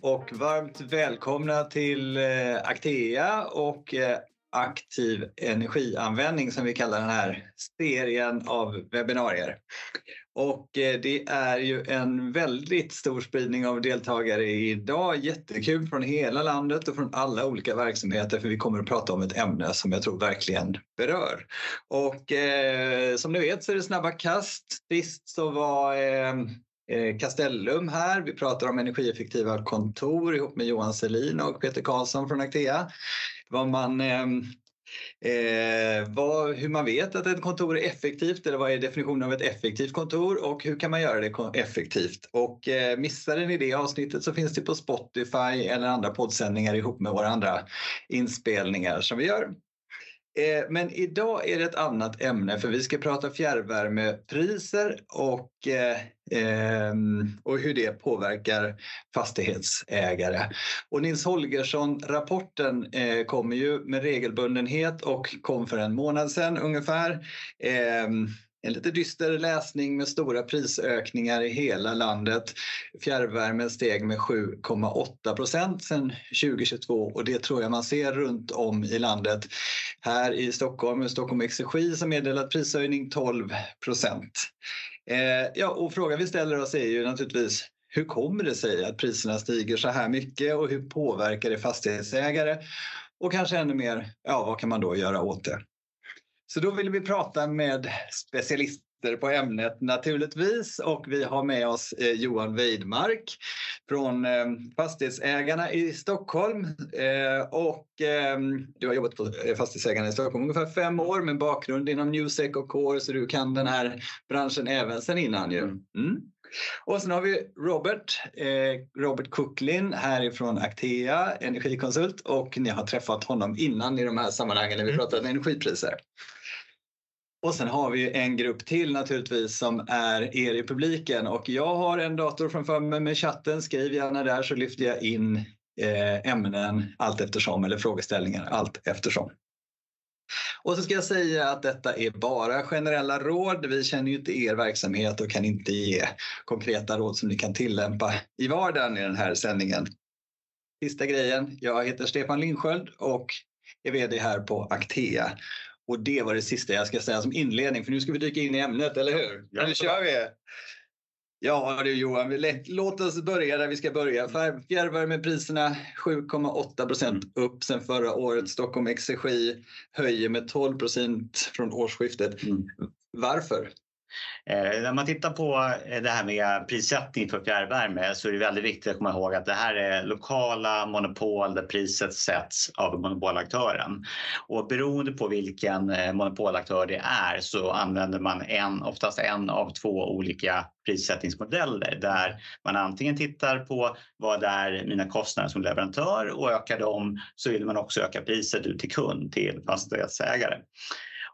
Och varmt välkomna till eh, Actea och eh, aktiv energianvändning som vi kallar den här serien av webbinarier. Och eh, det är ju en väldigt stor spridning av deltagare idag. Jättekul från hela landet och från alla olika verksamheter för vi kommer att prata om ett ämne som jag tror verkligen berör. Och eh, som ni vet så är det snabba kast. Sist så var Eh, Eh, Castellum här. Vi pratar om energieffektiva kontor ihop med Johan Selin och Peter Karlsson från Actea. Vad man, ehm, eh, vad, hur man vet att ett kontor är effektivt eller vad är definitionen av ett effektivt kontor och hur kan man göra det effektivt. Och eh, missade ni det avsnittet så finns det på Spotify eller andra poddsändningar ihop med våra andra inspelningar som vi gör. Eh, men idag är det ett annat ämne för vi ska prata fjärrvärmepriser och, eh, ehm, och hur det påverkar fastighetsägare. Och Nils Holgersson-rapporten eh, kommer ju med regelbundenhet och kom för en månad sedan ungefär. Ehm, en lite dyster läsning med stora prisökningar i hela landet. Fjärrvärmen steg med 7,8 procent sedan 2022 och det tror jag man ser runt om i landet. Här i Stockholm, Stockholm Exergi som meddelat prishöjning 12 procent. Eh, ja, och frågan vi ställer oss är ju naturligtvis hur kommer det sig att priserna stiger så här mycket och hur påverkar det fastighetsägare? Och kanske ännu mer, ja vad kan man då göra åt det? Så då vill vi prata med specialister på ämnet naturligtvis och vi har med oss eh, Johan Weidmark från eh, Fastighetsägarna i Stockholm. Eh, och du har jobbat på Fastighetsägarna i Stockholm ungefär fem år med bakgrund inom Newsec och Core så du kan den här branschen även sen innan ju. Mm. mm. Och sen har vi Robert, eh, Robert Kucklin härifrån Actea, energikonsult och ni har träffat honom innan i de här sammanhangen när vi mm. energipriser. Och sen har vi en grupp till naturligtvis som är er i publiken och jag har en dator framför mig med chatten. Skriv gärna där så lyfter jag in eh, ämnen allt eftersom eller frågeställningar allt eftersom. Och så ska jag säga att detta är bara generella råd. Vi känner ju inte er verksamhet och kan inte ge konkreta råd som ni kan tillämpa i vardagen i den här sändningen. Sista grejen. Jag heter Stefan Lindsköld och är VD här på Actea. Och det var det sista jag ska säga som inledning för nu ska vi dyka in i ämnet, eller hur? Ja, nu kör vi! Ja du Johan, låt oss börja där vi ska börja. Fjärrvärmepriserna 7,8 procent mm. upp sen förra året. Stockholm Exergi höjer med 12 procent från årsskiftet. Mm. Varför? Eh, när man tittar på eh, det här med prissättning för fjärrvärme så är det väldigt viktigt att komma ihåg att det här är lokala monopol där priset sätts av monopolaktören. Och beroende på vilken eh, monopolaktör det är så använder man en, oftast en av två olika prissättningsmodeller där man antingen tittar på vad är mina kostnader som leverantör och ökar dem så vill man också öka priset ut till kund, till fastighetsägare.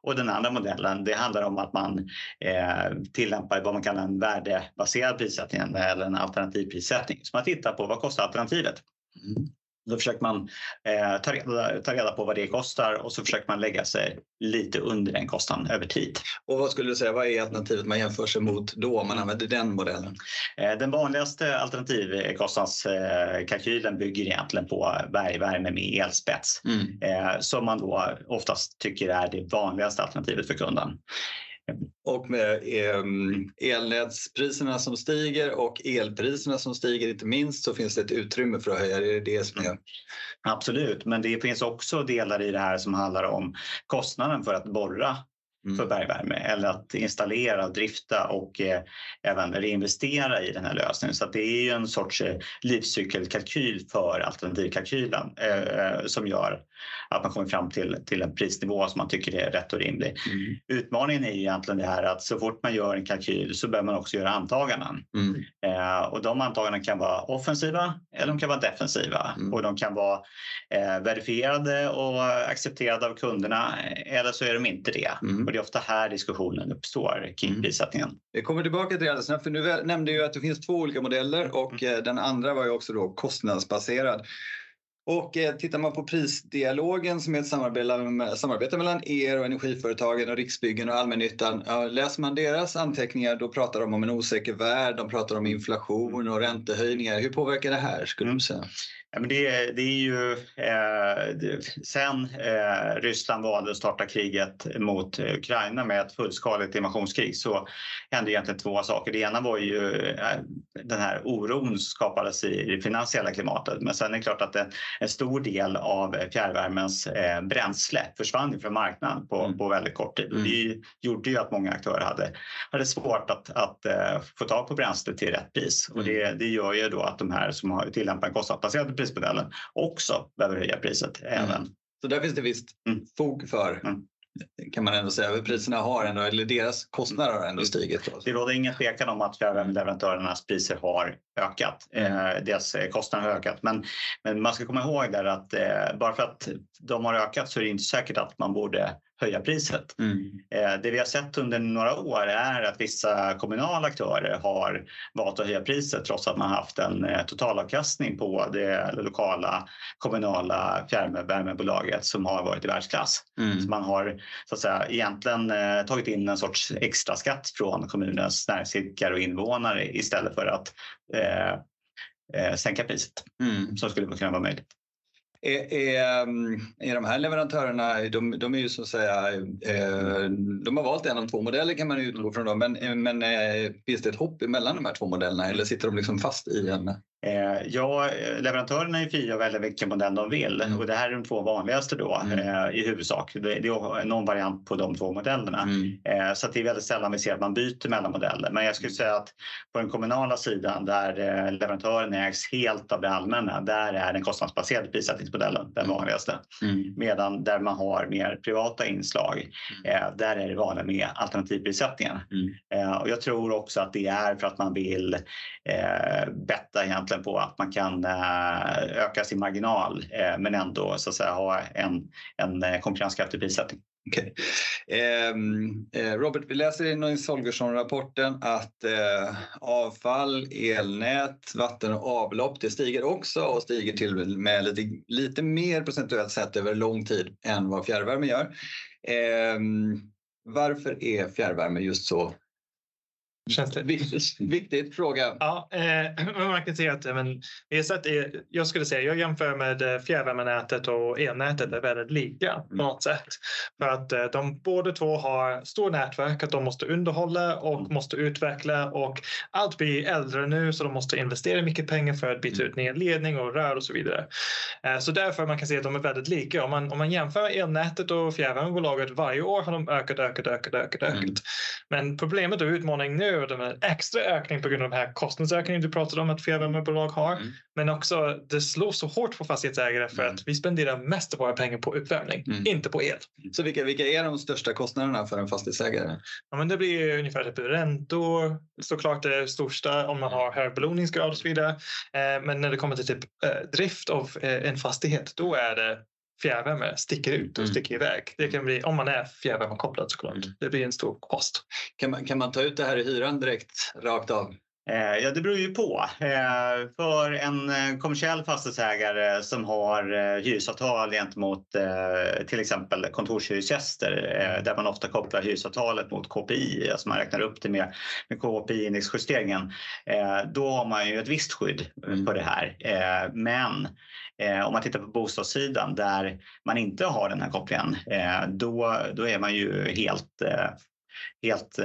Och den andra modellen det handlar om att man eh, tillämpar vad man kallar en värdebaserad prissättning eller en alternativ prissättning. Så man tittar på vad kostar alternativet. Mm. Då försöker man eh, ta, reda, ta reda på vad det kostar och så försöker man lägga sig lite under den kostnaden över tid. Och vad skulle du säga, vad är alternativet man jämför sig mot då om man använder den modellen? Eh, den vanligaste alternativkostnadskalkylen bygger egentligen på bergvärme med elspets mm. eh, som man då oftast tycker är det vanligaste alternativet för kunden. Och med ehm, elnätspriserna som stiger och elpriserna som stiger inte minst så finns det ett utrymme för att höja det. det som är... Absolut, men det finns också delar i det här som handlar om kostnaden för att borra mm. för bergvärme eller att installera, drifta och eh, även reinvestera i den här lösningen. Så det är ju en sorts eh, livscykelkalkyl för alternativkalkylen eh, som gör att man kommer fram till, till en prisnivå som man tycker är rätt och rimlig. Mm. Utmaningen är ju egentligen det här att så fort man gör en kalkyl så behöver man också göra antaganden. Mm. Eh, och de antaganden kan vara offensiva eller de kan vara defensiva mm. och de kan vara eh, verifierade och accepterade av kunderna eller så är de inte det. Mm. Och det är ofta här diskussionen uppstår kring mm. prissättningen. Vi kommer tillbaka till det alldeles för nu nämnde ju att det finns två olika modeller och mm. Eh, den andra var ju också då kostnadsbaserad. Och eh, tittar man på prisdialogen som är ett samarbete, samarbete mellan er och energiföretagen och Riksbyggen och allmännyttan. Ja, läser man deras anteckningar då pratar de om en osäker värld, de pratar om inflation och räntehöjningar. Hur påverkar det här skulle du säga? Ja, men det, det är ju eh, det, sen eh, Ryssland valde att starta kriget mot Ukraina med ett fullskaligt invasionskrig så hände egentligen två saker. Det ena var ju eh, den här oron skapades i det finansiella klimatet. Men sen är det klart att en, en stor del av fjärrvärmens eh, bränsle försvann från marknaden på, mm. på väldigt kort tid. Mm. Det gjorde ju att många aktörer hade, hade svårt att, att uh, få tag på bränsle till rätt pris. Mm. Och det, det gör ju då att de här som har tillämpat en kostnadsbaserad prismodellen också behöver höja priset mm. även. Så där finns det visst mm. fog för mm. kan man ändå säga. Priserna har ändå, eller deras kostnader har ändå stigit. Det råder ingen tvekan om att fjärrvärmeleverantörernas priser har ökat. Eh, deras kostnader har ökat. Men, men man ska komma ihåg där att eh, bara för att de har ökat så är det inte säkert att man borde höja priset. Mm. Eh, det vi har sett under några år är att vissa kommunala aktörer har valt att höja priset trots att man haft en eh, totalavkastning på det lokala kommunala fjärrvärmebolaget som har varit i världsklass. Mm. Så man har så att säga, egentligen eh, tagit in en sorts extra skatt från kommunens näringsidkare och invånare istället för att eh, sänka priset mm. som skulle kunna vara möjligt. Är, är, mm, är de här leverantörerna, de, de är ju så att säga, eh, de har valt en av två modeller kan man utgå från. Då, men men eh, finns det ett hopp mellan de här två modellerna eller sitter de liksom fast i en? Eh, ja, leverantörerna är fria att välja vilken modell de vill mm. och det här är de två vanligaste då mm. eh, i huvudsak. Det, är någon variant på de två modellerna. Mm. Eh, så det är väldigt sällan vi ser att man byter mellan modeller. Men jag skulle säga att på den kommunala sidan där eh, leverantören ägs helt av det allmänna, där är den kostnadsbaserade prissättningsmodellen den mm. vanligaste. Mm. Medan där man har mer privata inslag, mm. eh, där är det vanligt med alternativprissättningen. Eh, och jag tror också att det är för att man vill eh, betta egentligen egentligen på att man kan eh, öka sin marginal eh, men ändå så att säga, ha en, en eh, konkurrenskraftig prissättning. Okay. Ehm, eh, Robert, vi läser i Nils Holgersson-rapporten att eh, avfall, elnät, vatten och avlopp det stiger också och stiger till med lite, lite mer procentuellt sett över lång tid än vad fjärrvärme gör. Eh, varför är fjärrvärme just så Känns det? Viktigt fråga. Ja, eh, man kan säga att men, vi har sett, jag skulle säga, jag jämför med eh, fjärrvärmenätet och elnätet är väldigt lika på mm. något sätt. För att eh, de båda två har stor nätverk att de måste underhålla och mm. måste utveckla och allt blir äldre nu så de måste investera mycket pengar för att byta ut nya ledning och rör och så vidare. Eh, så därför man kan säga att de är väldigt lika. Om man, om man jämför elnätet och fjärrvärmebolaget varje år har de ökat, ökat, ökat, ökat, ökat. Mm. Men problemet och utmaningen nu nu den extra ökning på grund av den här kostnadsökningen du pratade om att fjärrvärmebolag har. Mm. Men också det slår så hårt på fastighetsägare för mm. att vi spenderar mest av våra pengar på uppvärmning, mm. inte på el. Så vilka, vilka är de största kostnaderna för en fastighetsägare? Ja, men det blir ungefär typ räntor, såklart det största om man har hög belåningsgrad och så vidare. Eh, men när det kommer till typ eh, drift av eh, en fastighet, då är det fjärrvärme sticker ut och mm. sticker iväg. Det kan bli, om man är fjärrvärmekopplad såklart. Mm. Det blir en stor post. Kan man, kan man ta ut det här i hyran direkt, rakt av? Eh, ja, det beror ju på. Eh, för en eh, kommersiell fastighetsägare som har hyresavtal gentemot till exempel kontorshyresgäster där man ofta kopplar hyresavtalet mot KPI, alltså man räknar upp det med, med KPI-indexjusteringen, då har man ju ett visst skydd mm. för det här. Men om man tittar på bostadssidan där man inte har den här kopplingen, då, då är man ju helt, helt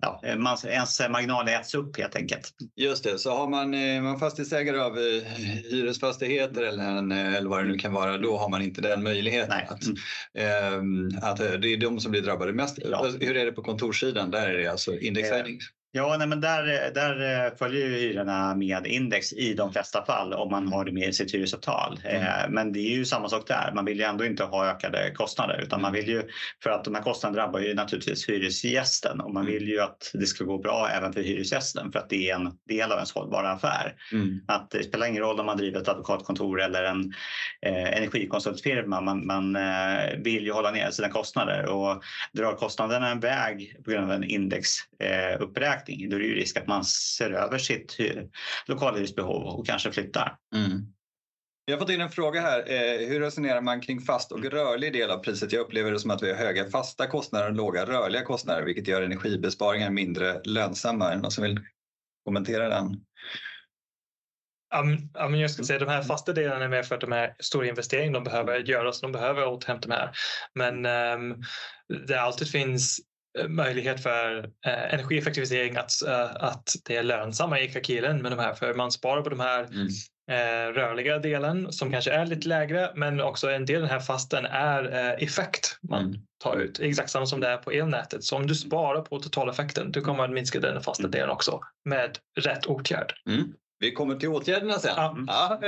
ja, man, ens marginal äts upp helt enkelt. Just det, så har man, eh, man fastighetsägare av eh, hyresfastigheter eller, en, eh, eller vad det nu kan vara, då har man inte den möjligheten. Att, mm. att det är de som blir drabbade mest. Ja. Hur är det på kontorssidan? Där är det alltså indexhöjning? Ja, nej, men där, där eh, följer hyrorna med index i de flesta fall om man har det med i sitt hyresavtal. Mm. Eh, men det är ju samma sak där. Man vill ju ändå inte ha ökade kostnader utan man mm. vill ju för att de här kostnaderna drabbar ju naturligtvis hyresgästen och man mm. vill ju att det ska gå bra även för hyresgästen för att det är en del av ens hållbara affär. Mm. Att det spelar ingen roll om man driver ett advokatkontor eller en eh, energikonsultfirma. Man, man eh, vill ju hålla ner sina kostnader och drar kostnaderna en väg på grund av en indexuppräkning förstärkning. Då är det ju risk att man ser över sitt lokalhyresbehov och kanske flyttar. Mm. Vi har fått in en fråga här. Eh, hur resonerar man kring fast och rörlig del av priset? Jag upplever det som att vi har höga fasta kostnader och låga rörliga kostnader vilket gör energibesparingar mindre lönsamma. Är det någon som vill kommentera den? Ja, men jag skulle säga att de här fasta delarna är mer för att de här stora investeringarna de behöver göras. De behöver återhämta de här. Men um, det alltid finns eh, möjlighet för uh, energieffektivisering att, uh, att det är lönsamma i kalkylen med de här. För man sparar på de här mm. uh, rörliga delen som kanske är lite lägre men också en del av den här fasten är effekt man mm. tar ut. Exakt samma som det är på elnätet. Så om du sparar på totaleffekten då kommer man minska den fasta mm. delen också med rätt åtgärd. Mm. Vi kommer till åtgärderna sen. Ja. ja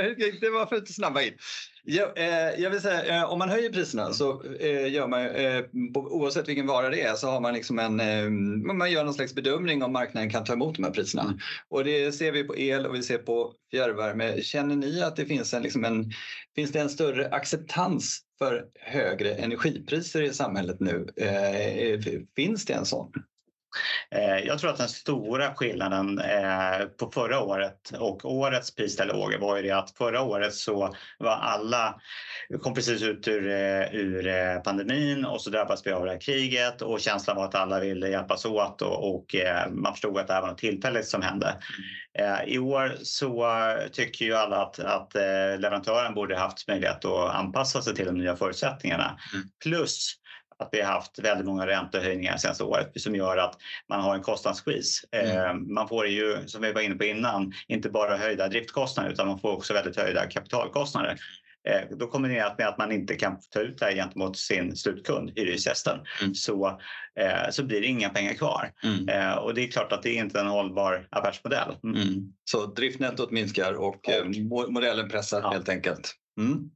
det var för lite snabba in. Jag, eh, jag vill säga, eh, om man höjer priserna så eh, gör man, eh, oavsett vilken vara det är, så har man liksom en, eh, man gör någon slags bedömning om marknaden kan ta emot de här priserna. Mm. Och det ser vi på el och vi ser på fjärrvärme. Känner ni att det finns en, liksom en, finns det en större acceptans för högre energipriser i samhället nu? Eh, finns det en sån? Eh, jag tror att den stora skillnaden eh, på förra året och årets prisdialoger var ju det att förra året så var alla, kom precis ut ur, eh, ur pandemin och så drabbades vi av det här kriget och känslan var att alla ville hjälpas åt och, och man förstod att det här var något tillfälligt som hände. I år så tycker ju alla att, att leverantören borde haft möjlighet att anpassa sig till de nya förutsättningarna. Mm. Plus att vi har haft väldigt många räntehöjningar senaste året som gör att man har en kostnadskris. Mm. Eh, man får ju, som vi var inne på innan, inte bara höjda driftkostnader utan man får också väldigt höjda kapitalkostnader. Eh, då kombinerat med att man inte kan ta ut det här gentemot sin slutkund, hyresgästen, mm. så, eh, så blir det inga pengar kvar. Mm. Och det är klart att det är inte en hållbar affärsmodell. Mm. mm. Så driftnettot minskar och, och modellen pressar ja. helt enkelt. Mm.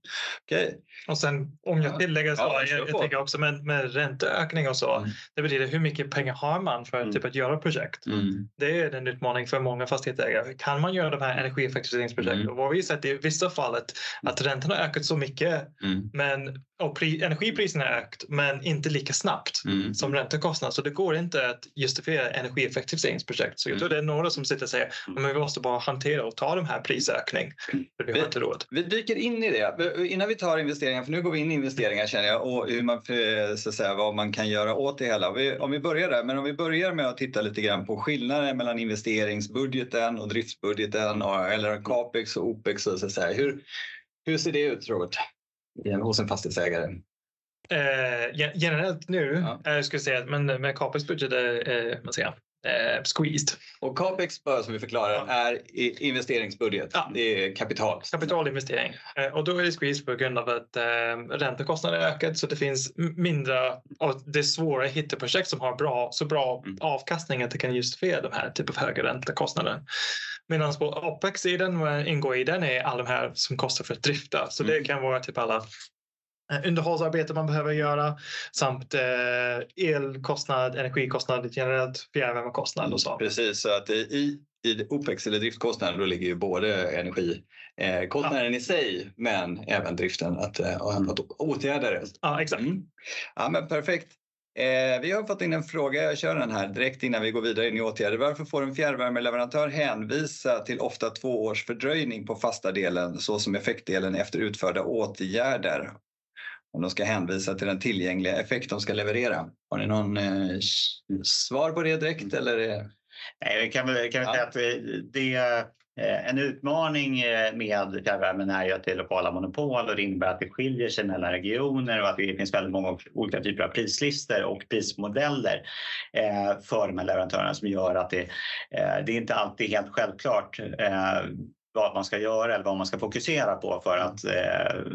Okay. Och sen om jag tillägger så, ja, jag, jag tänker också med, med ränteökning och så. Mm. Det betyder hur mycket pengar har man för mm. typ, att göra projekt? Mm. Det är en utmaning för många fastighetsägare. Kan man göra de här energieffektiviseringsprojekten? Mm. Och vad vi sett i vissa fallet att räntorna har ökat så mycket mm. men och pri, energipriserna har ökat men inte lika snabbt mm. som räntekostnaderna. Så det går inte att justifiera energieffektiviseringsprojekt. Så jag tror det är några som sitter och säger att vi måste bara hantera och ta de här prisökning. För vi har inte råd. Vi dyker in i det. Innan vi tar investeringar, för nu går vi in i investeringar känner jag och hur man, så att säga, vad man kan göra åt det hela. om vi börjar där, men om vi börjar med att titta lite grann på skillnaden mellan investeringsbudgeten och driftsbudgeten och, eller capex och opex. Och så säga. Hur, hur ser det ut Robert? hos en fastighetsägare? Eh, generellt nu ja. eh, skulle jag säga att men med capex budget är eh, man säger, eh, squeezed. Och capex bara som vi förklarar ja. är investeringsbudget. Ja. Det är kapital. Kapitalinvestering. Eh, och då är det squeezed på grund av att eh, räntekostnaderna ökat så det finns mindre av det svåra att hitta projekt som har bra, så bra mm. avkastning att det kan justifiera de här typ av höga räntekostnader. Medan på OPEX-sidan ingår i den är alla de här som kostar för att drifta. Så mm. det kan vara typ alla underhållsarbete man behöver göra samt eh, elkostnad, energikostnad, generellt fjärrvärmekostnad och så. Precis, så att i, i OPEX eller driftkostnaden då ligger ju både energikostnaden eh, i sig men även driften att, eh, att åtgärda det. Ja, exakt. Mm. Ja, men perfekt. Eh, vi har fått in en fråga, jag kör den här direkt innan vi går vidare in i åtgärder. Varför får en fjärrvärmeleverantör hänvisa till ofta två års fördröjning på fasta delen såsom effektdelen efter utförda åtgärder? Om de ska hänvisa till den tillgängliga effekt de ska leverera. Har ni någon eh, svar på det direkt? Eller? Nej, vi kan väl, kan ja. säga att det, Eh, en utmaning eh, med fjärrvärmen är ju att det är lokala monopol och det innebär att det skiljer sig mellan regioner och att det finns väldigt många olika typer av prislistor och prismodeller eh, för de här leverantörerna som gör att det, det är inte alltid helt självklart vad man ska göra eller vad man ska fokusera på för att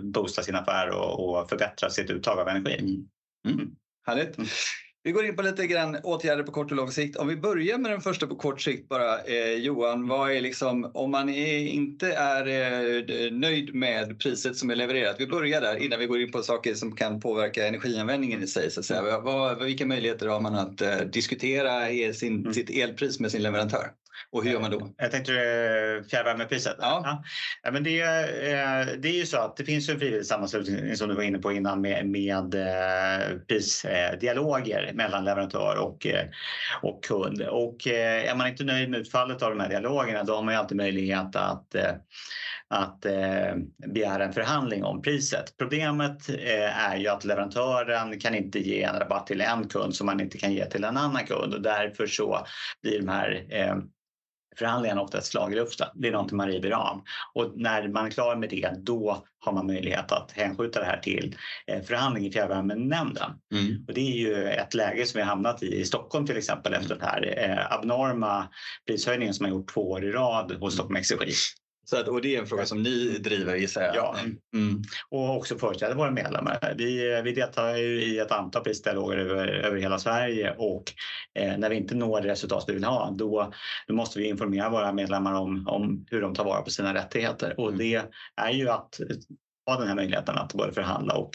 boosta sin affär och, förbättra sitt uttag av energi. Mm. Mm. Härligt. Mm. Vi går in på lite grann åtgärder på kort och lång sikt. Om vi börjar med den första på kort sikt bara. Eh, Johan, vad är liksom, om man är, inte är eh, nöjd med priset som är levererat. Vi börjar där innan vi går in på saker som kan påverka energianvändningen i sig. Så att säga. Vad, vilka möjligheter har man att eh, diskutera sin, mm. sitt elpris med sin leverantör? Och hur gör man då? Jag tänkte eh, fjärrvärmepriset. Ja. ja. men det, eh, det är ju så att det finns en frivillig sammanslutning som du var inne på innan med, med eh, prisdialoger mellan leverantör och, och kund. Och är man inte nöjd med utfallet av de här dialogerna då har man ju alltid möjlighet att att eh, begära en förhandling om priset. Problemet eh, är ju att leverantören kan inte ge en rabatt till en kund som man inte kan ge till en annan kund och därför så blir de här eh, förhandlingarna ofta ett slag i luften. Det är någonting man river av. Och när man är klar med det, då har man möjlighet att hänskjuta det här till eh, förhandling i fjärrvärmenämnden. Mm. Och det är ju ett läge som vi har hamnat i i Stockholm till exempel efter den här eh, abnorma prishöjningen som har gjort två år i rad hos Stockholm Exergi. Så att, och det är en fråga som ni driver gissar jag? Ja, mm. och också företräder våra medlemmar. Vi, vi deltar i ett antal prisdialoger över, över hela Sverige och eh, när vi inte når det resultat vi vill ha då, då måste vi informera våra medlemmar om, om hur de tar vara på sina rättigheter och mm. det är ju att ha den här möjligheten att både förhandla och,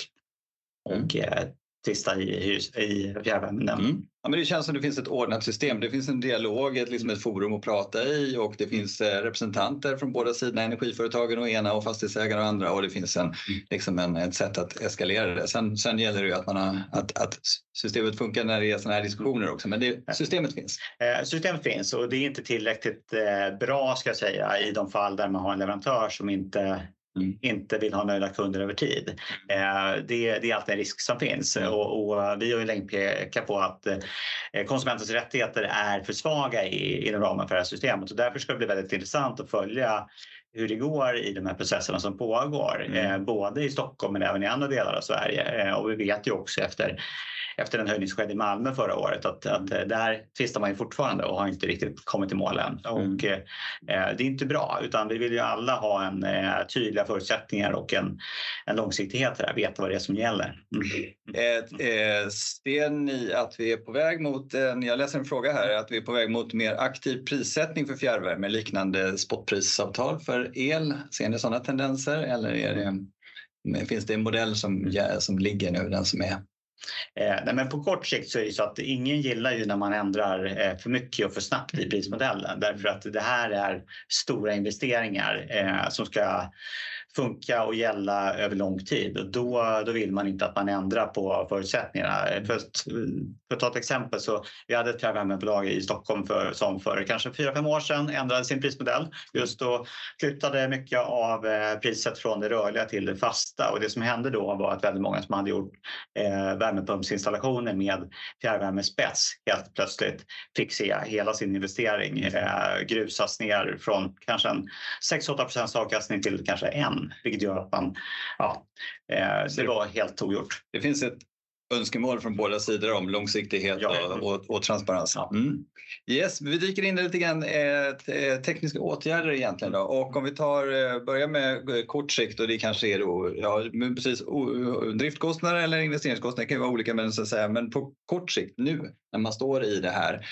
och mm. eh, tvista i, i fjärrvärmenämnden. Mm. Ja, men det känns som det finns ett ordnat system. Det finns en dialog, ett, liksom ett forum att prata i och det finns eh, representanter från båda sidorna, energiföretagen och ena och fastighetsägare och andra och det finns en, mm. liksom en, ett sätt att eskalera det. Sen, sen gäller det ju att, man har, att, att systemet funkar när det är sådana här diskussioner också, men det, systemet finns. Eh, systemet finns och det är inte tillräckligt eh, bra ska jag säga i de fall där man har en leverantör som inte Mm. inte vill ha nöjda kunder över tid. Eh, det, det, är alltid en risk som finns mm. och, och, vi har ju länge pekat på att eh, konsumentens rättigheter är för svaga i, inom ramen för det här systemet och därför ska det bli väldigt intressant att följa hur det går i de här processerna som pågår, mm. eh, både i Stockholm men även i andra delar av Sverige. Eh, och vi vet ju också efter efter den höjning som skedde i Malmö förra året att, att eh, där tvistar man ju fortfarande och har inte riktigt kommit till mål än. Mm. Och, eh, det är inte bra utan vi vill ju alla ha en eh, tydliga förutsättningar och en, en långsiktighet där, veta vad det är som gäller. Mm. Eh, ser ni att vi är på väg mot, eh, jag läser en fråga här, att vi är på väg mot mer aktiv prissättning för fjärrvärme liknande spotprisavtal för el? Ser ni sådana tendenser eller är det, finns det en modell som, som ligger nu, den som är Eh, nej, men på kort sikt så är det så att ingen gillar ju när man ändrar eh, för mycket och för snabbt i prismodellen. Därför att det här är stora investeringar eh, som ska funka och gälla över lång tid. Och då, då vill man inte att man ändrar på förutsättningarna. För att, för att ta ett exempel så vi hade ett fjärrvärmebolag i Stockholm för, som för kanske 4-5 år sedan ändrade sin prismodell. Just då flyttade mycket av eh, priset från det rörliga till det fasta och det som hände då var att väldigt många som hade gjort eh, värmepumpsinstallationer med fjärrvärmespets helt plötsligt fick se hela sin investering eh, grusas ner från kanske en 6-8 avkastning till kanske en vilket gör att man, ja, eh, det var helt ogjort. Det finns ett önskemål från båda sidor om långsiktighet ja. och, och, och, transparens. Ja. Mm. Yes, vi dyker in lite grann eh, tekniska åtgärder egentligen då. och om vi tar, eh, börjar med kort sikt och det kanske är då, ja, men precis, driftkostnader eller investeringskostnader kan ju vara olika men, så att säga, men på kort sikt nu när man står i det här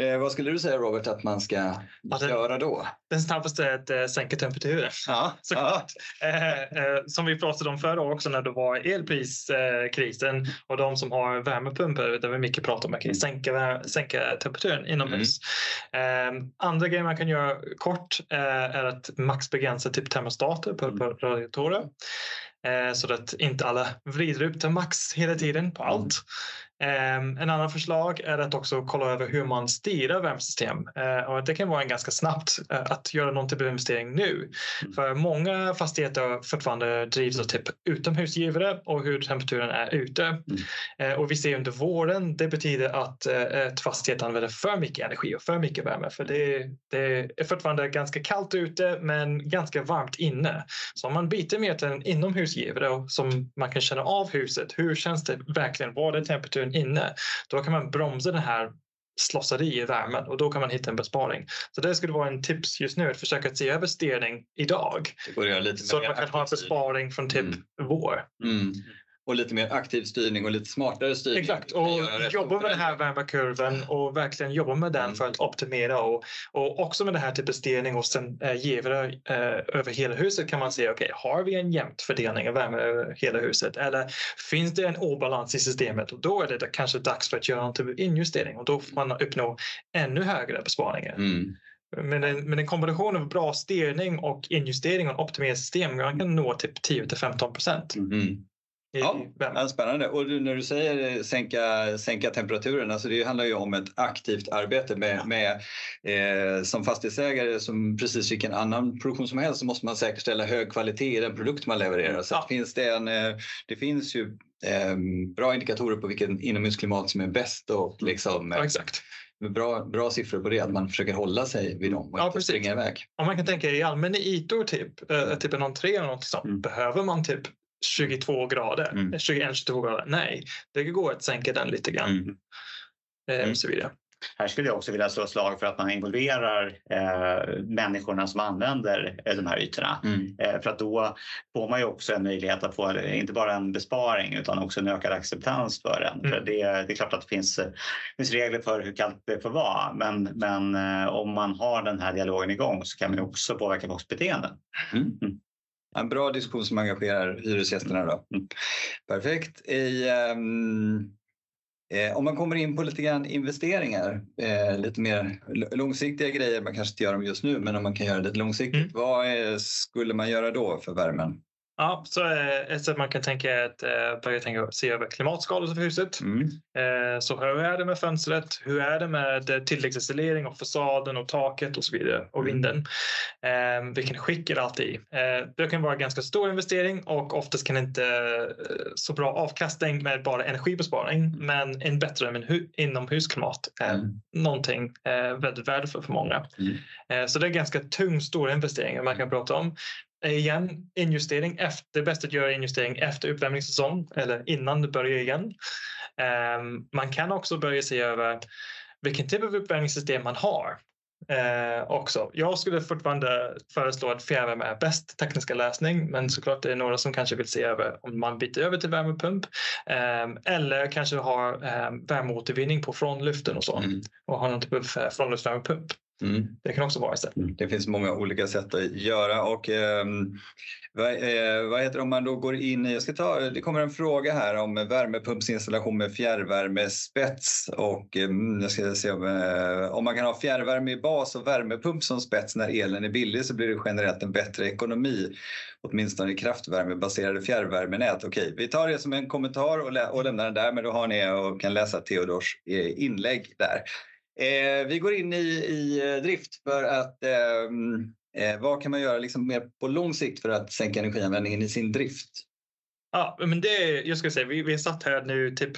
Eh, vad skulle du säga Robert att man ska ja, den, göra då? Den snabbaste är att eh, sänka temperaturen. Ja, såklart. Ja. Eh, eh, som vi pratade om förra också när det var elpriskrisen och de som har värmepumpar där vi mycket pratar om att mm. sänka, sänka temperaturen inomhus. Mm. Eh, andra grejer man kan göra kort eh, är att maxbegränsa typ termostater på, på radiatorer så att inte alla vrider upp till max hela tiden på allt. Ehm, en annan förslag är att också kolla över hur man styrar värmesystem. Eh, och det kan vara en ganska snabbt eh, att göra någon typ av investering nu. Mm. För många fastigheter fortfarande drivs av typ utomhusgivare och hur temperaturen är ute. Mm. Eh, och vi ser under våren, det betyder att ett fastighet använder för mycket energi och för mycket värme. För det, det är fortfarande ganska kallt ute men ganska varmt inne. Så om man byter mer till en inomhusgivare som man kan känna av huset, hur känns det verkligen? Var är temperaturen inne, då kan man bromsa den här slöseri i värmen och då kan man hitta en besparing. Så det skulle vara en tips just nu att försöka se över styrning idag. så att man kan ha en besparing från typ mm. vår. Mm och lite mer aktiv styrning och lite smartare styrning. Exakt, och jobba med den här värmekurvan och verkligen jobba med den för att optimera och, och också med den här typen av styrning och sen eh, givare eh, över hela huset kan man se, okej, okay, har vi en jämnt fördelning av värme över hela huset eller finns det en obalans i systemet och då är det kanske dags för att göra en typ av injustering och då får man uppnå ännu högre besparingar. Mm. Men en, men en kombination av bra styrning och injustering och optimerat system man kan nå typ 10 till 15 procent. Mm. I Ja, värmen. Spännande. Och du, när du säger sänka, sänka temperaturen, alltså det handlar ju om ett aktivt arbete med, med eh, som fastighetsägare som precis vilken annan produktion som helst så måste man säkerställa hög kvalitet i den produkt man levererar. Så Ja. finns det, en, eh, det finns ju eh, bra indikatorer på vilken inomhusklimat som är bäst och liksom, Ja, eh, exakt. bra, bra siffror på det, att man försöker hålla sig vid dem och Ja, inte precis. springa iväg. Om man kan tänka i allmänna ytor, typ, eh, typ en entré eller något sånt, Mm. behöver man typ 22 grader, Mm. 21-22 grader? Nej, det går att sänka den lite grann. Mm. Eh, Mm. så vidare. Här skulle jag också vilja slå ett slag för att man involverar eh, människorna som använder eh, de här ytorna. Mm. Eh, för att då får man ju också en möjlighet att få eh, inte bara en besparing utan också en ökad acceptans för den. Mm. För det, det är klart att det finns, eh, finns regler för hur kallt det får vara men, men eh, om man har den här dialogen igång så kan man också påverka folks beteenden. En bra diskussion som engagerar hyresgästerna. Då. Mm. Perfekt. I, ehm, eh, om man kommer in på lite grann investeringar, eh, lite mer långsiktiga grejer, man kanske inte gör dem just nu, men om man kan göra det långsiktigt, Mm. vad eh, skulle man göra då för värmen? Ja, så eh, ett sätt man kan tänka är att eh, börja tänka, se över klimatskador för huset. Mm. Eh, Så hur är det med fönstret? Hur är det med eh, tilläggsisolering och fasaden och taket och så vidare och Mm. vinden? Eh, vilken skick är allt i? Eh, det kan vara en ganska stor investering och oftast kan inte eh, så bra avkastning med bara energibesparing men en bättre inomhusklimat är Mm. någonting eh, väldigt värdefullt för många. Mm. Eh, så det är ganska tung, stora investeringar man kan prata om. Eh, Igen, injustering efter, att göra injustering efter uppvärmningssäsong eller innan det börjar igen. Ehm, man kan också börja se över vilken typ av uppvärmningssystem man har. Eh, också. Jag skulle fortfarande föreslå att fjärrvärme är bäst tekniska lösning men såklart det är några som kanske vill se över om man byter över till värmepump ehm, eller kanske har um, värmeåtervinning på frånluften och så Mm. och har någon typ av eh, frånluftsvärmepump. Mm. Det kan också vara ett sätt. Det finns många olika sätt att göra och ehm, vad, eh, vad heter det om man då går in i, jag ska ta, det kommer en fråga här om värmepumpsinstallation med fjärrvärmespets och ehm, jag ska se om, eh, om man kan ha fjärrvärme i bas och värmepump som spets när elen är billig så blir det generellt en bättre ekonomi, åtminstone i kraftvärmebaserade fjärrvärmenät. Okej, vi tar det som en kommentar och, lä- och lämnar den där men då har ni och kan läsa Theodors eh, inlägg där. Eh, vi går in i, i eh, drift för att ehm, eh, vad kan man göra liksom mer på lång sikt för att sänka energianvändningen i sin drift? Ja, men det, jag ska säga, vi, vi satt här nu typ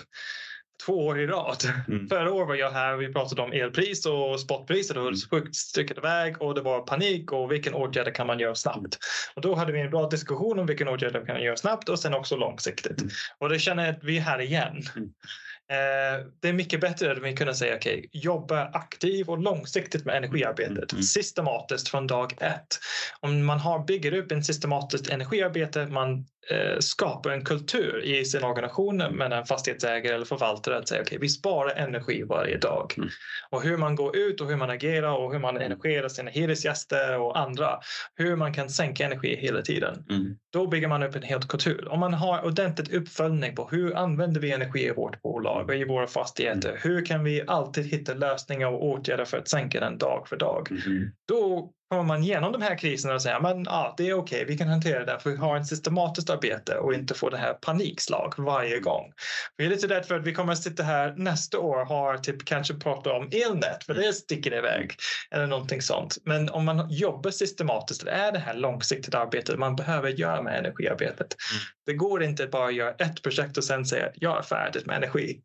två år i rad. Mm. Förra året var jag här och vi pratade om elpris och spotpriset och hur sjukt stycket iväg och det var panik och vilken åtgärder kan man göra snabbt. Och då hade vi en bra diskussion om vilken åtgärder man kan göra snabbt och sen också långsiktigt. Mm. Och det känner jag att vi är här igen. Mm. Eh, det är mycket bättre att vi kunna säga okej, jobba aktivt och långsiktigt med energiarbetet. Mm. Systematiskt från dag ett. Om man har, bygger upp en systematiskt energiarbete, man eh, skapar en kultur i sin organisation med en fastighetsägare eller förvaltare att säga okej, vi sparar energi varje dag. Mm. Och hur man går ut och hur man agerar och hur man engagerar sina hyresgäster och andra. Hur man kan sänka energi hela tiden. Mm. Då bygger man upp en helt kultur. Om man har ordentligt uppföljning på hur använder vi energi i vårt bolag och i våra fastigheter. Hur kan vi alltid hitta lösningar och åtgärder för att sänka den dag för dag. Mm. Då kommer man igenom de här kriserna och säger men ja, det är okej, vi kan hantera det för vi har ett systematiskt arbete och inte få det här panikslag varje gång. Vi är lite rädd för att vi kommer att sitta här nästa år och har typ kanske prata om elnät för det sticker iväg eller någonting sånt. Men om man jobbar systematiskt, det är det här långsiktiga arbetet man behöver göra med energiarbetet. Det går inte att bara göra ett projekt och sen säga jag är färdig med energi.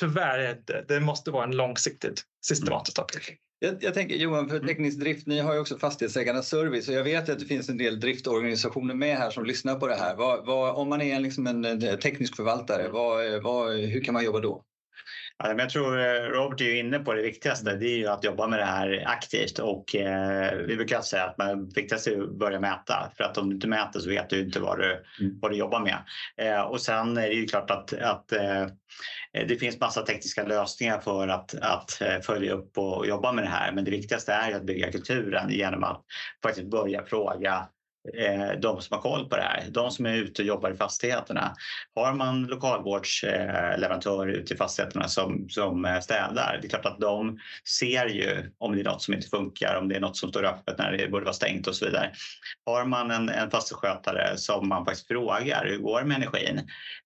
Tyvärr är det inte. Det måste vara en långsiktigt systematiskt arbete. Jag, jag tänker Johan, för teknisk drift, ni har ju också fastighetsägarnas service och jag vet att det finns en del driftorganisationer med här som lyssnar på det här. Vad, vad, om man är en, liksom en eh, teknisk förvaltare, vad, vad, hur kan man jobba då? Ja, men jag tror eh, Robert är inne på det viktigaste. Det är ju att jobba med det här aktivt och eh, vi brukar säga att det viktigaste är att börja mäta. För att om du inte mäter så vet du inte vad du, Mm. vad du jobbar med. Eh, och sen är det ju klart att, att eh, det finns massa tekniska lösningar för att, att eh, följa upp och jobba med det här. Men det viktigaste är ju att bygga kulturen genom att faktiskt börja fråga Eh, de som har koll på det här, de som är ute och jobbar i fastigheterna. Har man lokalvårdsleverantörer ute i fastigheterna som, som eh, städar, det är klart att de ser ju om det är något som inte funkar, om det är något som står öppet när det borde vara stängt och så vidare. Har man en, en fastighetsskötare som man faktiskt frågar hur går det med energin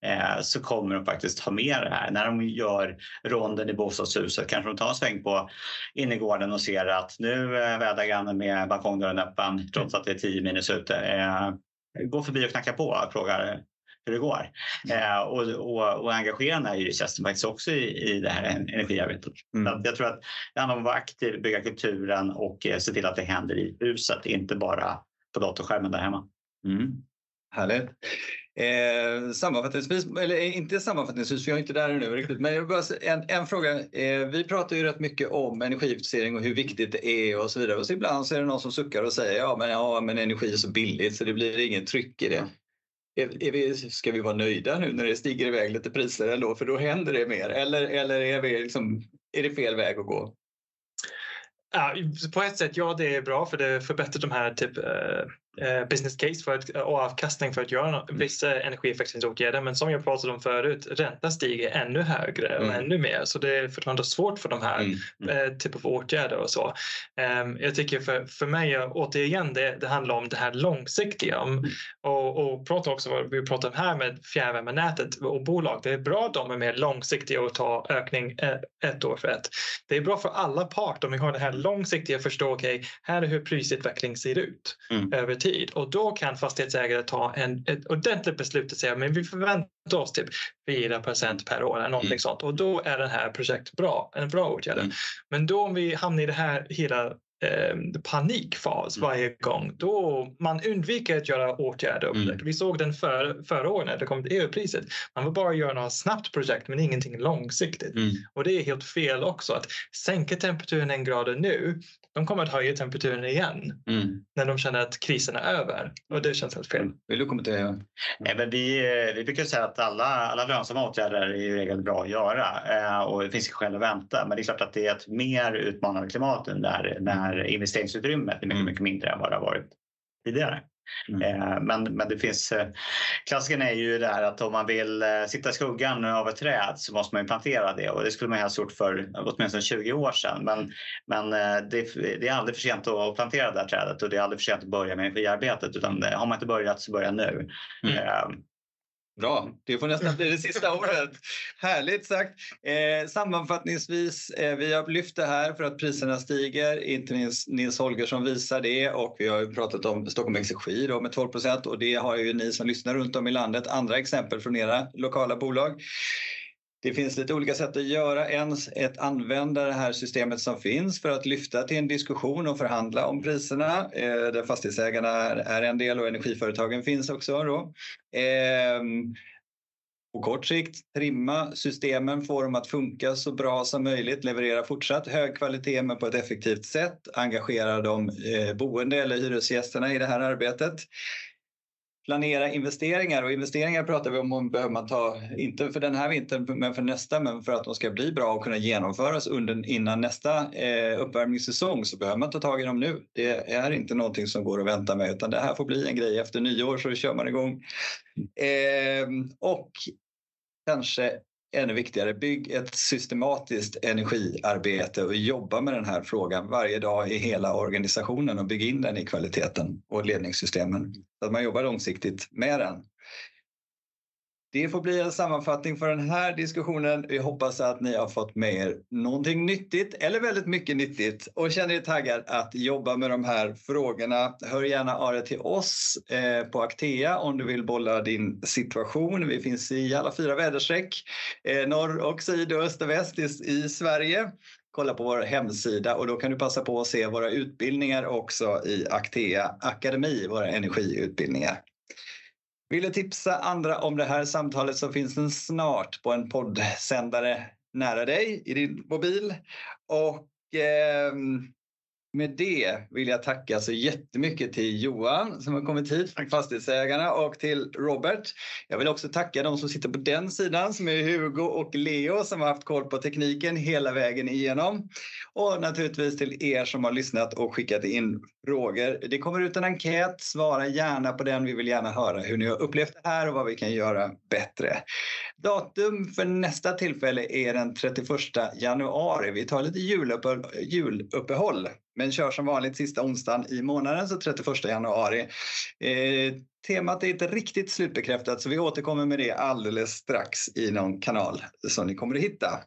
eh, så kommer de faktiskt ha med det här. När de gör ronden i bostadshuset kanske de tar en sväng på innergården och ser att nu vädrar grannen med balkongdörren öppen trots att det är 10 minus ute. Eh, gå förbi och knacka på och frågar hur det går. Eh, och, och, och engagera den här hyresgästen faktiskt också i, i det här energiarbetet. Mm. jag tror att det handlar om att vara aktiv, bygga kulturen och eh, se till att det händer i huset, inte bara på datorskärmen där hemma. Mm. Härligt. Eh, sammanfattningsvis, eller inte sammanfattningsvis, för jag är inte där nu riktigt, men bara en, en fråga. Eh, vi pratar ju rätt mycket om energieffektivisering och hur viktigt det är och så vidare. Och så ibland så är det någon som suckar och säger ja men, ja, men energi är så billigt så det blir inget tryck i det. Är, är vi, ska vi vara nöjda nu när det stiger iväg lite priser ändå, för då händer det mer? Eller, eller är, vi liksom, är det fel väg att gå? Ja, på ett sätt, ja det är bra för det förbättrar de här typ, uh, business case för att, och avkastning för att göra mm. vissa energieffektiviseringsåtgärder. Men som jag pratade om förut, räntan stiger ännu högre och mm. ännu mer. Så det är fortfarande svårt för de här mm. mm. uh, typ av åtgärder och så. Um, jag tycker för, för mig, återigen, det, det handlar om det här långsiktiga. Mm. Och, och prata också vad vi pratar om här med fjärrvärmenätet och bolag. Det är bra att de är mer långsiktiga och tar ökning ett år för ett. Det är bra för alla parter om vi har det här långsiktiga förstå, okej, okay, här är hur prisutveckling ser ut mm. över tid och då kan fastighetsägare ta en, ett ordentligt beslut och säga men vi förväntar oss typ 4% per år eller någonting mm. sånt och då är det här projektet bra, en bra åtgärd. Mm. Men då om vi hamnar i det här hela eh, panikfas mm. varje gång. Då man undviker att göra åtgärder. Mm. Vi såg den för, förra året när det kom till EU-priset. Man vill bara göra något snabbt projekt men ingenting långsiktigt. Mm. Och det är helt fel också. Att sänka temperaturen en grad nu, de kommer att höja temperaturen igen mm. när de känner att krisen är över. Och det känns helt fel. Mm. Vill du kommentera? Nej, men vi, eh, vi brukar säga att alla, alla lönsamma åtgärder är i regel bra att göra eh, och det finns skäl att vänta. Men det är klart att det är ett mer utmanande klimat när, när här investeringsutrymmet är mycket, mm. mycket mindre än vad det har varit tidigare. Mm. Eh, men, men det finns, eh, klassiken är ju det här att om man vill eh, sitta i skuggan av ett träd så måste man plantera det och det skulle man helst gjort för åtminstone 20 år sedan. Men, men det, det, är aldrig för sent att plantera det här trädet och det är aldrig för sent att börja med energiarbetet utan har man inte börjat så börja nu. Mm. Bra, det får nästan bli det sista ordet. Härligt sagt. Eh, sammanfattningsvis, eh, vi har lyft det här för att priserna stiger. Inte minst Nils Holgersson visar det och vi har ju pratat om Stockholm Exergi då med 12 procent och det har ju ni som lyssnar runt om i landet andra exempel från era lokala bolag. Det finns lite olika sätt att göra. ens ett använda det här systemet som finns för att lyfta till en diskussion och förhandla om priserna. Eh, där fastighetsägarna är en del och energiföretagen finns också. Då. Eh, på kort sikt trimma systemen, få dem att funka så bra som möjligt, leverera fortsatt hög kvalitet men på ett effektivt sätt, engagera de eh, boende eller hyresgästerna i det här arbetet planera investeringar och investeringar pratar vi om, om behöver man ta, inte för den här vintern men för nästa, men för att de ska bli bra och kunna genomföras under, innan nästa eh, uppvärmningssäsong så behöver man ta tag i dem nu. Det är inte någonting som går att vänta med utan det här får bli en grej efter nyår så kör man igång. Eh, och kanske ännu viktigare, bygg ett systematiskt energiarbete och jobba med den här frågan varje dag i hela organisationen och bygg in den i kvaliteten och ledningssystemen. Så att man jobbar långsiktigt med den. Det får bli en sammanfattning för den här diskussionen. Vi hoppas att ni har fått med er någonting nyttigt eller väldigt mycket nyttigt och känner er taggad att jobba med de här frågorna. Hör gärna av er till oss eh, på Actea om du vill bolla din situation. Vi finns i alla fyra väderstreck, eh, norr och syd och öst och väst i Sverige kolla på vår hemsida och då kan du passa på att se våra utbildningar också i Actea Akademi, våra energiutbildningar. Vill du tipsa andra om det här samtalet så finns den snart på en poddsändare nära dig i din mobil. Och eh, med det vill jag tacka så jättemycket till Johan som har kommit hit från Fastighetsägarna och till Robert. Jag vill också tacka de som sitter på den sidan som är Hugo och Leo som har haft koll på tekniken hela vägen igenom. Och naturligtvis till er som har lyssnat och skickat in frågor. Det kommer ut en enkät, svara gärna på den. Vi vill gärna höra hur ni har upplevt det här och vad vi kan göra bättre. Datum för nästa tillfälle är den 31 januari. Vi tar lite juluppehåll men kör som vanligt sista onsdagen i månaden, så 31 januari. Eh, temat är inte riktigt slutbekräftat så vi återkommer med det alldeles strax i någon kanal som ni kommer att hitta.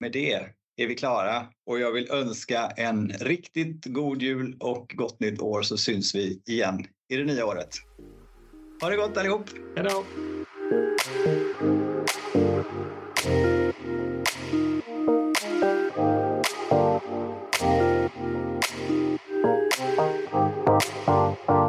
Med det är vi klara och jag vill önska en riktigt god jul och gott nytt år så syns vi igen i det nya året. Ha det gott allihop! Hej då! Música